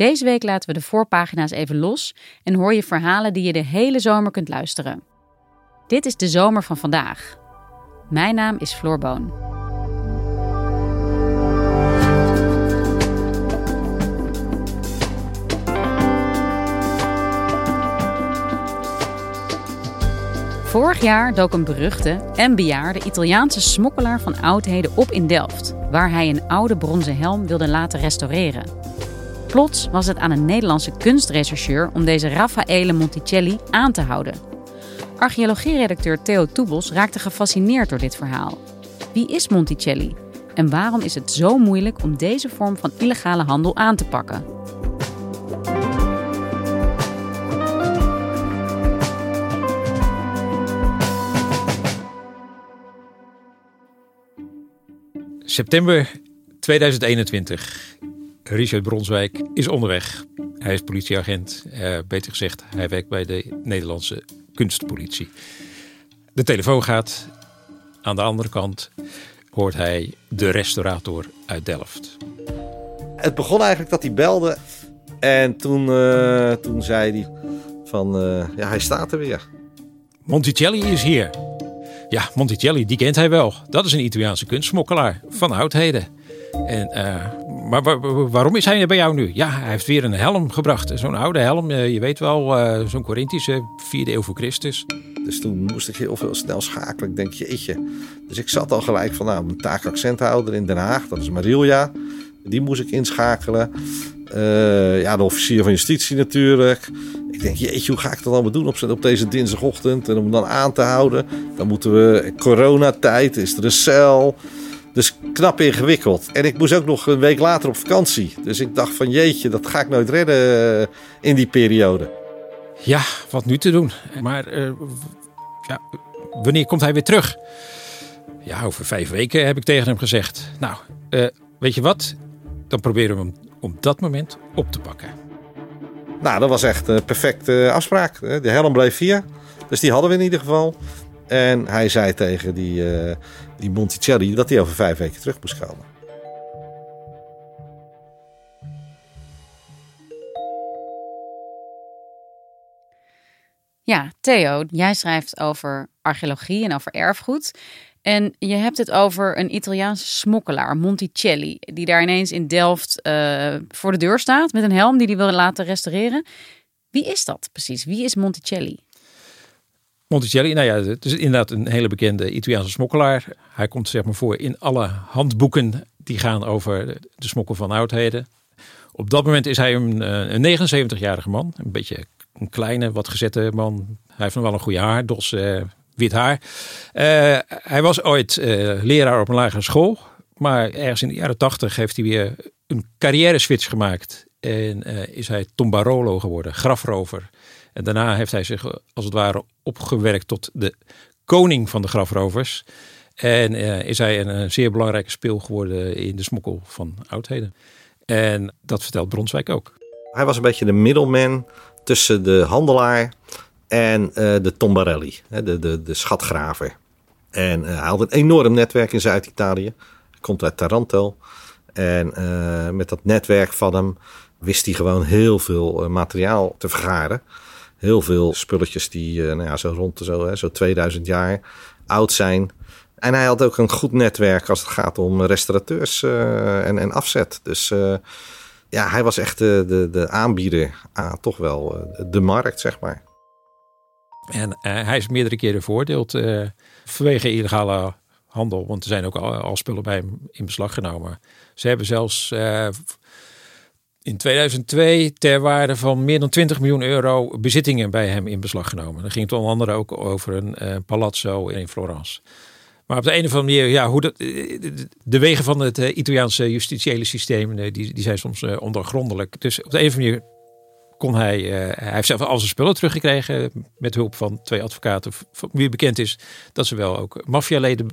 Deze week laten we de voorpagina's even los en hoor je verhalen die je de hele zomer kunt luisteren. Dit is de zomer van vandaag. Mijn naam is Floor Boon. Vorig jaar dook een beruchte en bejaarde Italiaanse smokkelaar van oudheden op in Delft, waar hij een oude bronzen helm wilde laten restaureren. Plots was het aan een Nederlandse kunstrechercheur om deze Raffaele Monticelli aan te houden. Archeologieredacteur Theo Toebels raakte gefascineerd door dit verhaal. Wie is Monticelli? En waarom is het zo moeilijk om deze vorm van illegale handel aan te pakken? September 2021. Richard Bronswijk is onderweg. Hij is politieagent. Uh, beter gezegd, hij werkt bij de Nederlandse kunstpolitie. De telefoon gaat. Aan de andere kant hoort hij de restaurator uit Delft. Het begon eigenlijk dat hij belde. En toen, uh, toen zei hij van, uh, ja, hij staat er weer. Monticelli is hier. Ja, Monticelli, die kent hij wel. Dat is een Italiaanse kunstsmokkelaar van oudheden. En, uh, maar waarom is hij bij jou nu? Ja, hij heeft weer een helm gebracht. Zo'n oude helm, uh, je weet wel, uh, zo'n Corinthische, 4e eeuw voor Christus. Dus toen moest ik heel veel snel schakelen. Ik denk, jeetje. Dus ik zat al gelijk van, nou, mijn taakaccenthouder in Den Haag. Dat is Marilia. Die moest ik inschakelen. ja, de officier van justitie natuurlijk. Ik denk, jeetje, hoe ga ik dat allemaal doen op, op deze dinsdagochtend? En om dan aan te houden. Dan moeten we, coronatijd, is er een cel. Dus knap ingewikkeld. En ik moest ook nog een week later op vakantie. Dus ik dacht van jeetje, dat ga ik nooit redden eh, in die periode. Ja, wat nu te doen. Maar uh, ja, wanneer komt hij weer terug? Ja, over vijf weken heb ik tegen hem gezegd. Nou, uh, weet je wat? Dan proberen we hem op dat moment op te pakken. Nou, dat was echt een perfecte afspraak. De helm bleef hier. Dus die hadden we in ieder geval. En hij zei tegen die, uh, die Monticelli dat hij over vijf weken terug moest komen. Ja, Theo, jij schrijft over archeologie en over erfgoed. En je hebt het over een Italiaanse smokkelaar, Monticelli, die daar ineens in Delft uh, voor de deur staat met een helm die hij wil laten restaureren. Wie is dat precies? Wie is Monticelli? Monticelli, nou ja, het is inderdaad een hele bekende Italiaanse smokkelaar. Hij komt zeg maar voor in alle handboeken die gaan over de smokkel van oudheden. Op dat moment is hij een, een 79-jarige man, een beetje een kleine, wat gezette man. Hij heeft nog wel een goede haardos, uh, wit haar. Uh, hij was ooit leraar op een lagere school, maar ergens in de jaren 80 heeft hij weer een carrière switch gemaakt en is hij tombarolo geworden, grafrover. Daarna heeft hij zich als het ware opgewerkt tot de koning van de grafrovers. En uh, is hij een, zeer belangrijke speel geworden in de smokkel van oudheden. En dat vertelt Bronswijk ook. Hij was een beetje de middelman tussen de handelaar en uh, de tombarelli, de, de, de schatgraver. En uh, hij had een enorm netwerk in Zuid-Italië. Hij komt uit Taranto. En met dat netwerk van hem wist hij gewoon heel veel materiaal te vergaren heel veel spulletjes die uh, nou ja, zo rond de zo, hè, zo 2000 jaar oud zijn. En hij had ook een goed netwerk als het gaat om restaurateurs uh, en, en afzet. Dus uh, ja, hij was echt de, de, de aanbieder aan toch wel eh, de markt, zeg maar. En eh, hij is meerdere keren veroordeeld eh, vanwege illegale handel. Want er zijn ook al, spullen bij hem in beslag genomen. Ze hebben zelfs eh, in 2002 ter waarde van meer dan 20 miljoen euro bezittingen bij hem in beslag genomen. Dan ging het onder andere ook over een eh, palazzo in Florence. Maar op de een of andere manier, ja, hoe dat, eh, de- wegen van het eh, Italiaanse justitiële systeem, die, die zijn soms ondergrondelijk. Dus op de een of andere manier kon hij, hij heeft zelf al zijn spullen teruggekregen met hulp van twee advocaten, wie bekend is dat ze wel ook maffialeden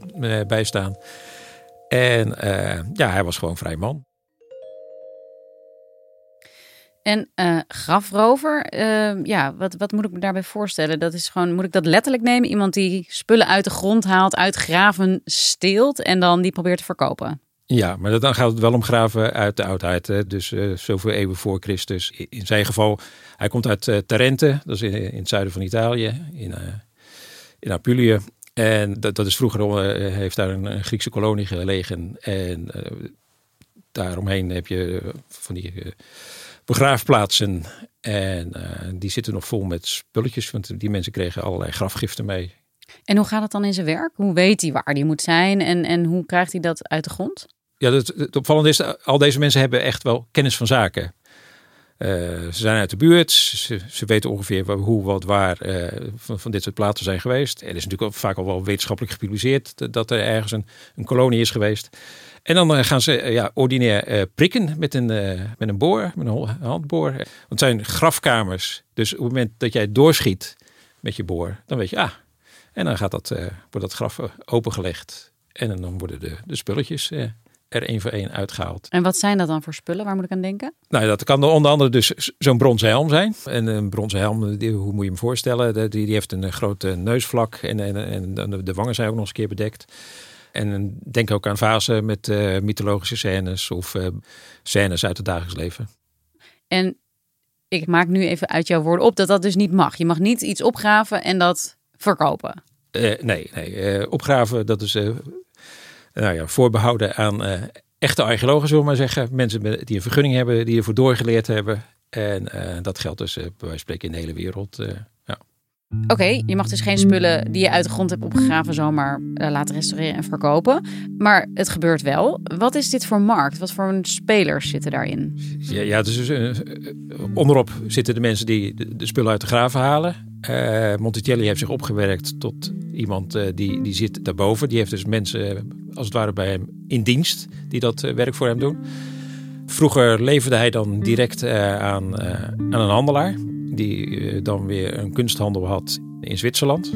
bijstaan. En ja, hij was gewoon vrij man. En eh, grafrover, eh, ja, wat, wat moet ik me daarbij voorstellen? Dat is gewoon, moet ik dat letterlijk nemen? Iemand die spullen uit de grond haalt, uit graven steelt en dan die probeert te verkopen. Ja, maar dan gaat het wel om graven uit de oudheid. Hè? Dus eh, zoveel eeuwen voor Christus. In zijn geval, hij komt uit eh, Tarente, dat is in, het zuiden van Italië, in, in Apulië. En dat, dat is vroeger, heeft daar een, een Griekse kolonie gelegen. En daaromheen heb je van die begraafplaatsen. En eh, die zitten nog vol met spulletjes, want die mensen kregen allerlei grafgiften mee. En hoe gaat het dan in zijn werk? Hoe weet hij waar die moet zijn en, en hoe krijgt hij dat uit de grond? Ja, het, het opvallende is, al deze mensen hebben echt wel kennis van zaken. Eh, ze zijn uit de buurt, ze, weten ongeveer hoe, wat, waar eh, van, dit soort platen zijn geweest. Er is natuurlijk ook vaak al wel wetenschappelijk gepubliceerd dat- er ergens een, een kolonie is geweest. En dan eh, gaan ze ja, ordinair prikken met een, met een boor, met een handboor. Want het zijn grafkamers, dus op het moment dat jij doorschiet met je boor, dan weet je, ah, en dan gaat dat, wordt dat graf opengelegd. En dan worden de, de spulletjes er één voor één uitgehaald. En wat zijn dat dan voor spullen? Waar moet ik aan denken? Nou, dat kan onder andere dus zo'n bronzen helm zijn. En een bronzen helm, die, hoe moet je hem voorstellen? Die, die heeft een eh, grote neusvlak en, en, en de- wangen zijn ook nog eens een keer bedekt. En eh, denk ook aan vazen met eh, mythologische scènes of eh, scènes uit het dagelijks leven. En ik maak nu even uit jouw woorden op dat dat dus niet mag. Je mag niet iets opgraven en dat verkopen. Nee, nee opgraven, dat is nou ja, voorbehouden aan eh, echte archeologen, zullen we maar zeggen. Mensen met- die een vergunning hebben, die ervoor doorgeleerd hebben. En eh, dat geldt dus eh, bij wijze van spreken in de hele wereld. ja. Oké, je mag dus geen spullen die je uit de grond hebt opgegraven zomaar laten restaureren en verkopen. Maar het gebeurt wel. Wat is dit voor markt? Wat voor spelers zitten daarin? Ja, ja dus onderop zitten de mensen die de, de spullen uit de graven halen. Eh Monticelli heeft zich opgewerkt tot iemand eh, die, die zit daarboven. Die heeft dus mensen eh, als het ware bij hem in dienst die dat werk voor hem doen. Vroeger leverde hij dan direct aan, aan een handelaar. Die dan weer een kunsthandel had in Zwitserland.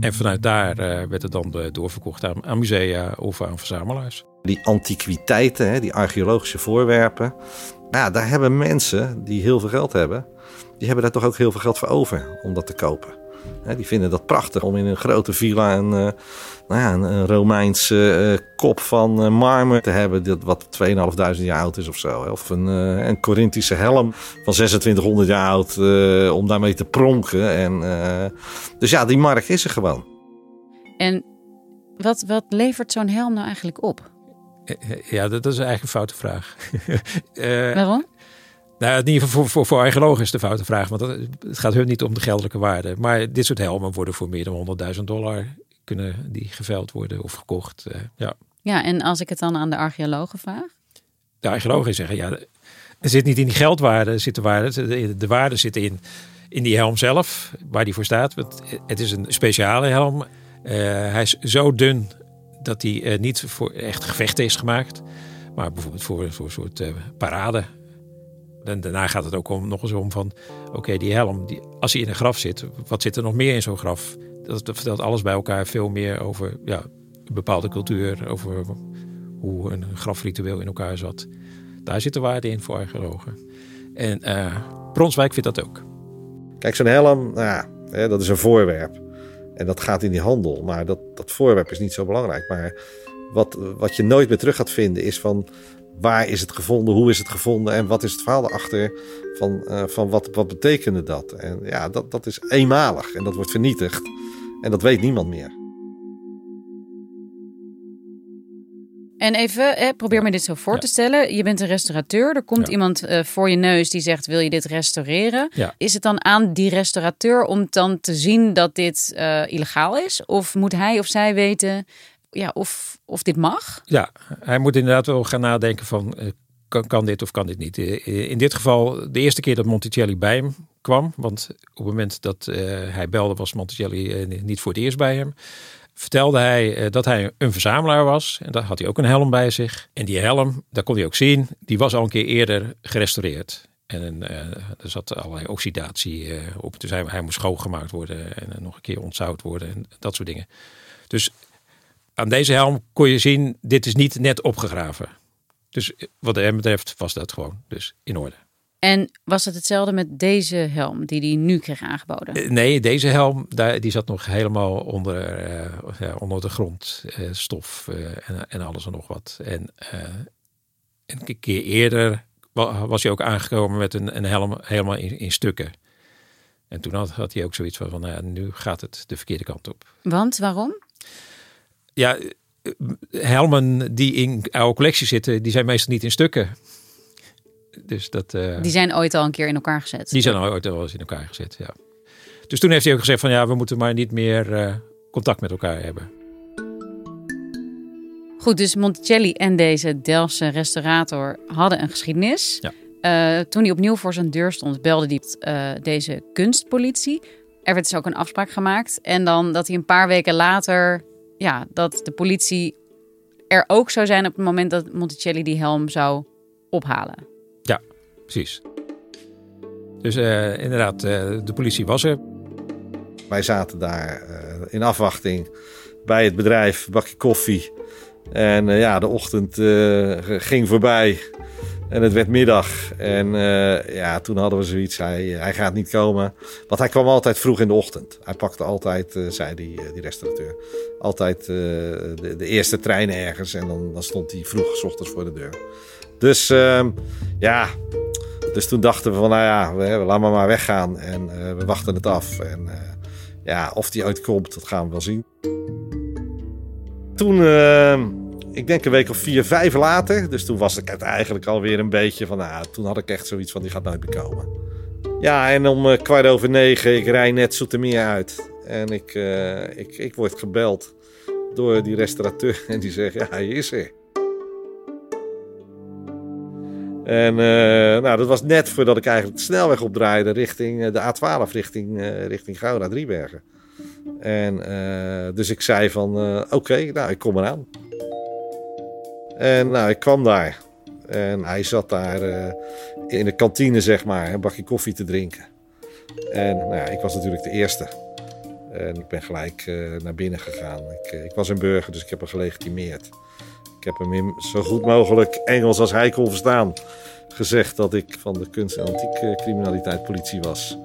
En vanuit daar werd het dan doorverkocht aan, musea of aan verzamelaars. Die antiquiteiten, hè, die archeologische voorwerpen. Nou, daar hebben mensen die heel veel geld hebben, die hebben daar toch ook heel veel geld voor over om dat te kopen. Hè, die vinden dat prachtig om in een grote villa een, eh, nou ja, een, een Romeinse eh, kop van eh, marmer te hebben, dat wat 2500 jaar oud is of zo. hè. Of een, eh, een Corinthische helm van 2600 jaar oud eh, om daarmee te pronken. En, eh, dus ja, die markt is er gewoon. En wat, wat levert zo'n helm nou eigenlijk op? Ja, dat, dat is eigenlijk een foute vraag. Eh, Waarom? Nou, in ieder geval voor, voor, voor archeologen is de foute vraag. Want dat- het gaat hun niet om de geldelijke waarde. Maar dit soort helmen worden voor meer dan 100.000 dollar kunnen die geveild worden of gekocht. Eh, ja. Ja, en als ik het dan aan de archeologen vraag? De archeologen zeggen, ja, er zit niet in die geldwaarde, zit de waarde. De, de waarde zit in, in die helm zelf, waar die voor staat. Want het is een speciale helm. Eh, hij is zo dun dat hij eh, niet voor echt gevechten is gemaakt. Maar bijvoorbeeld voor, voor een soort parade. En daarna gaat het ook om, nog eens om van... Oké, die helm, die, als hij in een graf zit... Wat zit er nog meer in zo'n graf? Dat, vertelt alles bij elkaar veel meer over ja, een bepaalde cultuur. Over hoe een grafritueel in elkaar zat. Daar zit de waarde in voor archeologen. En eh Bronswijk vindt dat ook. Kijk, zo'n helm, nou ja, hè, dat is een voorwerp. En dat gaat in die handel. Maar dat, dat voorwerp is niet zo belangrijk. Maar wat, wat je nooit meer terug gaat vinden is van... waar is het gevonden, hoe is het gevonden... en wat is het verhaal erachter van, eh, van wat, wat betekende dat. En ja, dat, dat is eenmalig en dat wordt vernietigd. En dat weet niemand meer. En even, hè, probeer me dit zo voor Ja. te stellen. Je bent een restaurateur. Er komt Ja. iemand eh, voor je neus die zegt: Wil je dit restaureren? Ja. Is het dan aan die restaurateur om dan te zien dat dit eh, illegaal is? Of moet hij of zij weten ja, of, of dit mag? Ja, hij moet inderdaad wel gaan nadenken van eh, kan, kan dit of kan dit niet. Eh, In dit geval de eerste keer dat Monticelli bij hem kwam, want op het moment dat eh, hij belde was Monticelli eh, niet voor het eerst bij hem. Vertelde hij eh, dat hij een verzamelaar was en daar had hij ook een helm bij zich. En die helm, daar kon hij ook zien, die was al een keer eerder gerestaureerd. En eh, er zat allerlei oxidatie eh, op. Dus hij, hij moest schoongemaakt worden en eh, nog een keer ontzout worden en dat soort dingen. Dus aan deze helm kon je zien, dit is niet net opgegraven. Dus wat hem betreft was dat gewoon dus in orde. En was het hetzelfde met deze helm die hij nu kreeg aangeboden? Eh, Nee, deze helm daar, die zat nog helemaal onder, eh, onder de grond. eh, stof eh, en, en alles en nog wat. En eh, een keer eerder wa- was hij ook aangekomen met een, een helm helemaal in, in stukken. En toen had, had hij ook zoiets van, van nou ja, nu gaat het de verkeerde kant op. Want waarom? Ja, eh, helmen die in oude collectie zitten, die zijn meestal niet in stukken. Dus dat, eh, Die zijn ooit al een keer in elkaar gezet. die zijn al ooit wel eens in elkaar gezet, ja. Dus toen heeft hij ook gezegd van ja, we moeten maar niet meer eh, contact met elkaar hebben. Goed, dus Monticelli en deze Delftse restaurator hadden een geschiedenis. Ja. Eh, toen hij opnieuw voor zijn deur stond, belde hij eh, deze kunstpolitie. Er werd dus ook een afspraak gemaakt. En dan dat hij een paar weken later, ja, dat de politie er ook zou zijn op het moment dat Monticelli die helm zou ophalen. Precies. Dus eh, inderdaad, eh, de politie was er. Wij zaten daar eh, in afwachting bij het bedrijf, bakje koffie. En eh, ja, de ochtend eh, ging voorbij en het werd middag. En eh, ja, toen hadden we zoiets, hij, hij gaat niet komen. Want hij kwam altijd vroeg in de ochtend. Hij pakte altijd, eh, zei die, eh, die restaurateur, altijd de, de eerste trein ergens. En dan, dan stond hij vroeg 's ochtends voor de deur. Dus ehm, ja, dus toen dachten we van, nou ja, we, laat maar weggaan. En we wachten het af. En ja, of die uitkomt, dat gaan we wel zien. Toen, eh, ik denk een week of vier, vijf later. Dus toen was ik het eigenlijk alweer een beetje van, nou, toen had ik echt zoiets van, die gaat nooit meer komen. Ja, en om eh, kwart over negen, ik rij net Zoetermeer uit. En ik, eh, ik, ik word gebeld door die restaurateur. En die zegt, ja, hij is er. En eh, nou, dat was net voordat ik eigenlijk de snelweg opdraaide richting de A12, richting, richting Gouda, Driebergen. En dus ik zei van, oké, nou, ik kom eraan. En nou, ik kwam daar. En hij zat daar eh, in de kantine, zeg maar, een bakje koffie te drinken. En nou ja, ik was natuurlijk de eerste. En ik ben gelijk eh, naar binnen gegaan. Ik, eh, ik was een burger, dus ik heb hem gelegitimeerd. Ik heb hem zo goed mogelijk Engels als hij kon verstaan gezegd dat ik van de kunst- en antiekcriminaliteit politie was.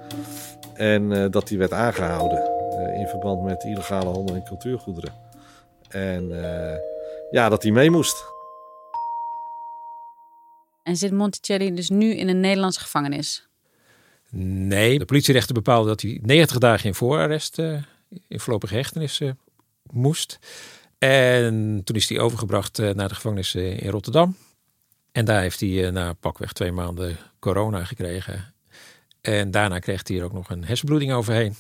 En dat hij werd aangehouden eh, in verband met illegale handel in cultuurgoederen. En ja, dat hij mee moest. En zit Monticelli dus nu in een Nederlandse gevangenis? Nee, de politierechter bepaalde dat hij 90 dagen in voorarrest, eh, in voorlopige hechtenis eh, moest. En toen is hij overgebracht eh, naar de gevangenis in Rotterdam. En daar heeft hij na pakweg twee maanden corona gekregen. En daarna kreeg hij er ook nog een hersenbloeding overheen.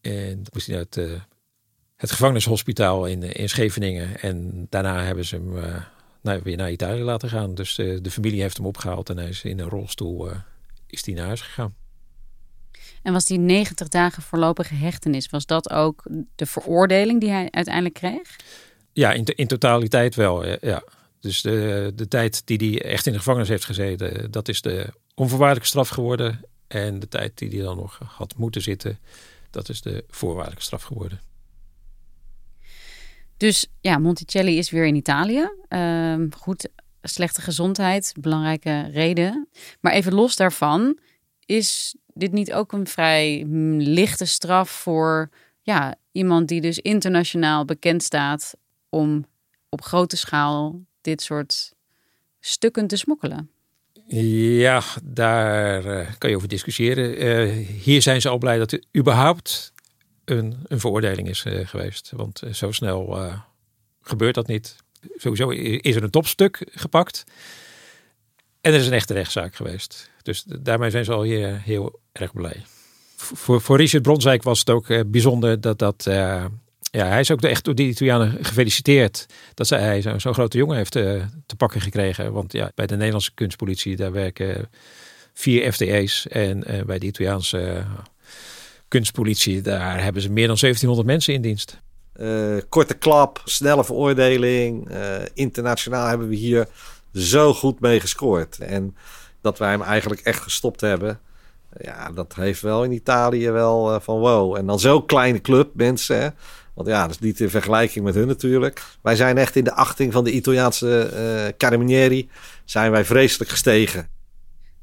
En moest hij naar het, gevangenishospitaal in, in Scheveningen. En daarna hebben ze hem nou, weer naar Italië laten gaan. Dus eh, de familie heeft hem opgehaald en hij is in een rolstoel eh, is hij naar huis gegaan. En was die 90 dagen voorlopige hechtenis, was dat ook de veroordeling die hij uiteindelijk kreeg? Ja, in, in totaliteit wel. Ja, ja. Dus de, de tijd die hij echt in de gevangenis heeft gezeten, dat is de onvoorwaardelijke straf geworden. En de tijd die hij dan nog had moeten zitten, dat is de voorwaardelijke straf geworden. Dus ja, Monticelli is weer in Italië. Ehm, goed, slechte gezondheid, belangrijke reden. Maar even los daarvan, is dit niet ook een vrij mm, lichte straf voor ja, iemand die dus internationaal bekend staat om op grote schaal dit soort stukken te smokkelen? Ja, daar eh, kan je over discussiëren. Eh, hier zijn ze al blij dat er überhaupt een, een veroordeling is eh, geweest. Want eh, zo snel eh, gebeurt dat niet. Sowieso is er een topstuk gepakt. En er is een echte rechtszaak geweest. Dus daarmee zijn ze al heel, heel erg blij. Voor, voor Richard Bronswijk was het ook bijzonder dat dat. Ja, hij is ook echt door die Italianen gefeliciteerd dat hij zo'n zo grote jongen heeft te pakken gekregen. Want ja, bij de Nederlandse kunstpolitie daar werken vier FTE's. En bij de Italiaanse kunstpolitie daar hebben ze meer dan 1700 mensen in dienst. korte klap, snelle veroordeling. internationaal hebben we hier zo goed mee gescoord. En dat wij hem eigenlijk echt gestopt hebben. Ja, dat heeft wel in Italië wel uh, van wow. En dan zo'n kleine club, mensen. Want ja, dat is niet in vergelijking met hun natuurlijk. Wij zijn echt in de achting van de Italiaanse uh, Carabinieri. Zijn wij vreselijk gestegen.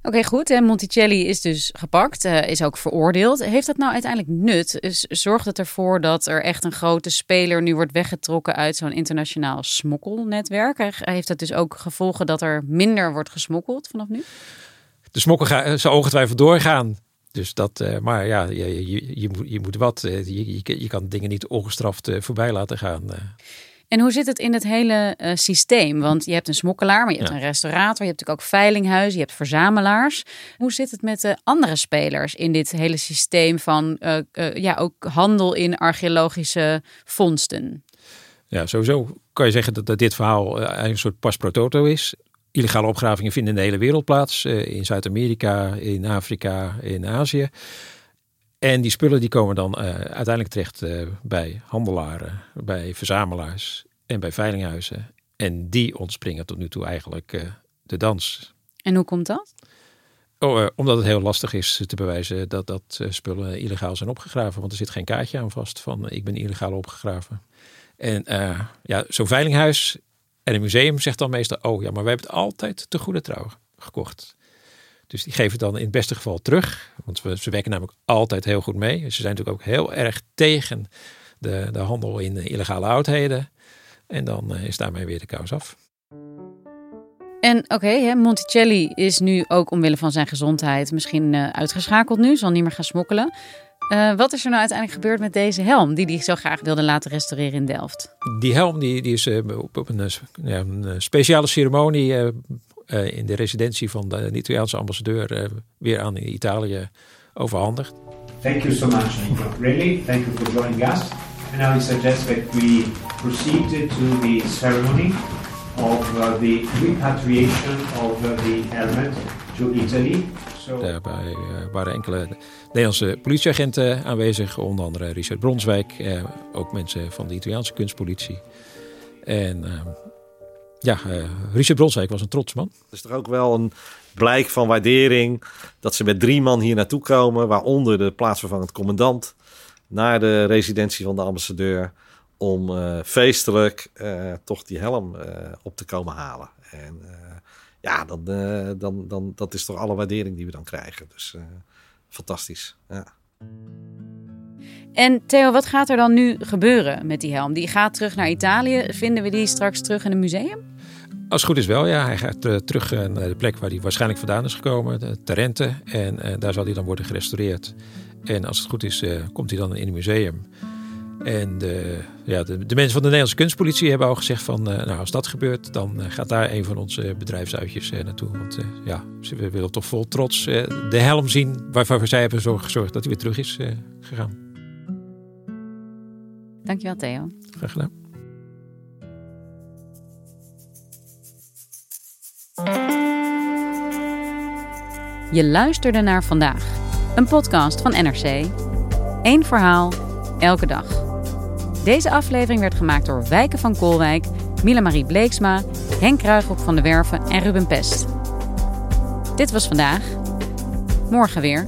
Oké, goed. En Monticelli is dus gepakt, uh, is ook veroordeeld. Heeft dat nou uiteindelijk nut? Zorgt het ervoor dat er echt een grote speler nu wordt weggetrokken uit zo'n internationaal smokkelnetwerk? Heeft dat dus ook gevolgen dat er minder wordt gesmokkeld vanaf nu? De smokkel eh, zou ongetwijfeld doorgaan. Dus dat, uh, maar ja, je, je, je, moet, je moet wat. Je, je, je kan dingen niet ongestraft voorbij laten gaan. En hoe zit het in het hele uh, systeem? Want je hebt een smokkelaar, maar je hebt een restaurator, je hebt natuurlijk ook veilinghuizen, je hebt verzamelaars. Hoe zit het met de andere spelers in dit hele systeem van uh, uh, ja, ook handel in archeologische vondsten? Ja, sowieso kan je zeggen dat, dat dit verhaal een soort pas pro toto is. Illegale opgravingen vinden in de hele wereld plaats. in Zuid-Amerika, in Afrika, in Azië. En die spullen die komen dan uh, uiteindelijk terecht uh, bij handelaren, bij verzamelaars en bij veilinghuizen. En die ontspringen tot nu toe eigenlijk uh, de dans. En hoe komt dat? Oh, omdat het heel lastig is te bewijzen dat dat spullen illegaal zijn opgegraven. Want er zit geen kaartje aan vast van ik ben illegaal opgegraven. En ja, zo'n veilinghuis en een museum zegt dan meestal... oh ja, maar wij hebben het altijd te goede trouw gekocht. Dus die geven het dan in het beste geval terug. Want we, ze werken namelijk altijd heel goed mee. Ze zijn natuurlijk ook heel erg tegen de, de handel in illegale oudheden. En dan uh, is daarmee weer de kous af. En oké, okay, Monticelli is nu ook omwille van zijn gezondheid misschien uh, uitgeschakeld nu, zal niet meer gaan smokkelen. Uh, wat is er nou uiteindelijk gebeurd met deze helm die hij zo graag wilde laten restaureren in Delft? Die helm die, die is op, op een, ja, een, speciale ceremonie uh, in de residentie van de Italiaanse ambassadeur uh, weer aan Italië overhandigd. Thank you so much, Nico. Really, thank you for joining us. And now I suggest that we proceed to the ceremony of uh, the repatriation of uh, the helmet to Italy. Daarbij uh, waren enkele Nederlandse politieagenten aanwezig, onder andere Richard Bronswijk, ook mensen van de Italiaanse kunstpolitie. En ehm, ja, uh, Richard Bronswijk was een trots man. Het is toch ook wel een blijk van waardering dat ze met drie man hier naartoe komen, waaronder de plaatsvervangend commandant, naar de residentie van de ambassadeur om uh, feestelijk uh, toch die helm op te komen halen. En ja, dan, dan, dan, dat is toch alle waardering die we dan krijgen. Dus fantastisch. Ja. En Theo, wat gaat er dan nu gebeuren met die helm? Die gaat terug naar Italië. Vinden we die straks terug in een museum? Als het goed is wel, ja. Hij gaat uh, terug uh, naar de plek waar hij waarschijnlijk vandaan is gekomen, de Tarente. En daar zal hij dan worden gerestaureerd. En als het goed is, komt hij dan in een museum. En de, ja, de, de, mensen van de Nederlandse kunstpolitie hebben al gezegd van... nou, als dat gebeurt, dan gaat daar een van onze bedrijfsuitjes naartoe. Want ja, we willen toch vol trots de helm zien... waarvoor zij hebben gezorgd dat hij weer terug is gegaan. Dankjewel Theo. Graag gedaan. Je luisterde naar vandaag, een podcast van NRC. Eén verhaal, elke dag. Deze aflevering werd gemaakt door Wijken van Koolwijk, Mila Marie Bleeksma, Henk Ruigrop van de Werven en Ruben Pest. Dit was vandaag. Morgen weer.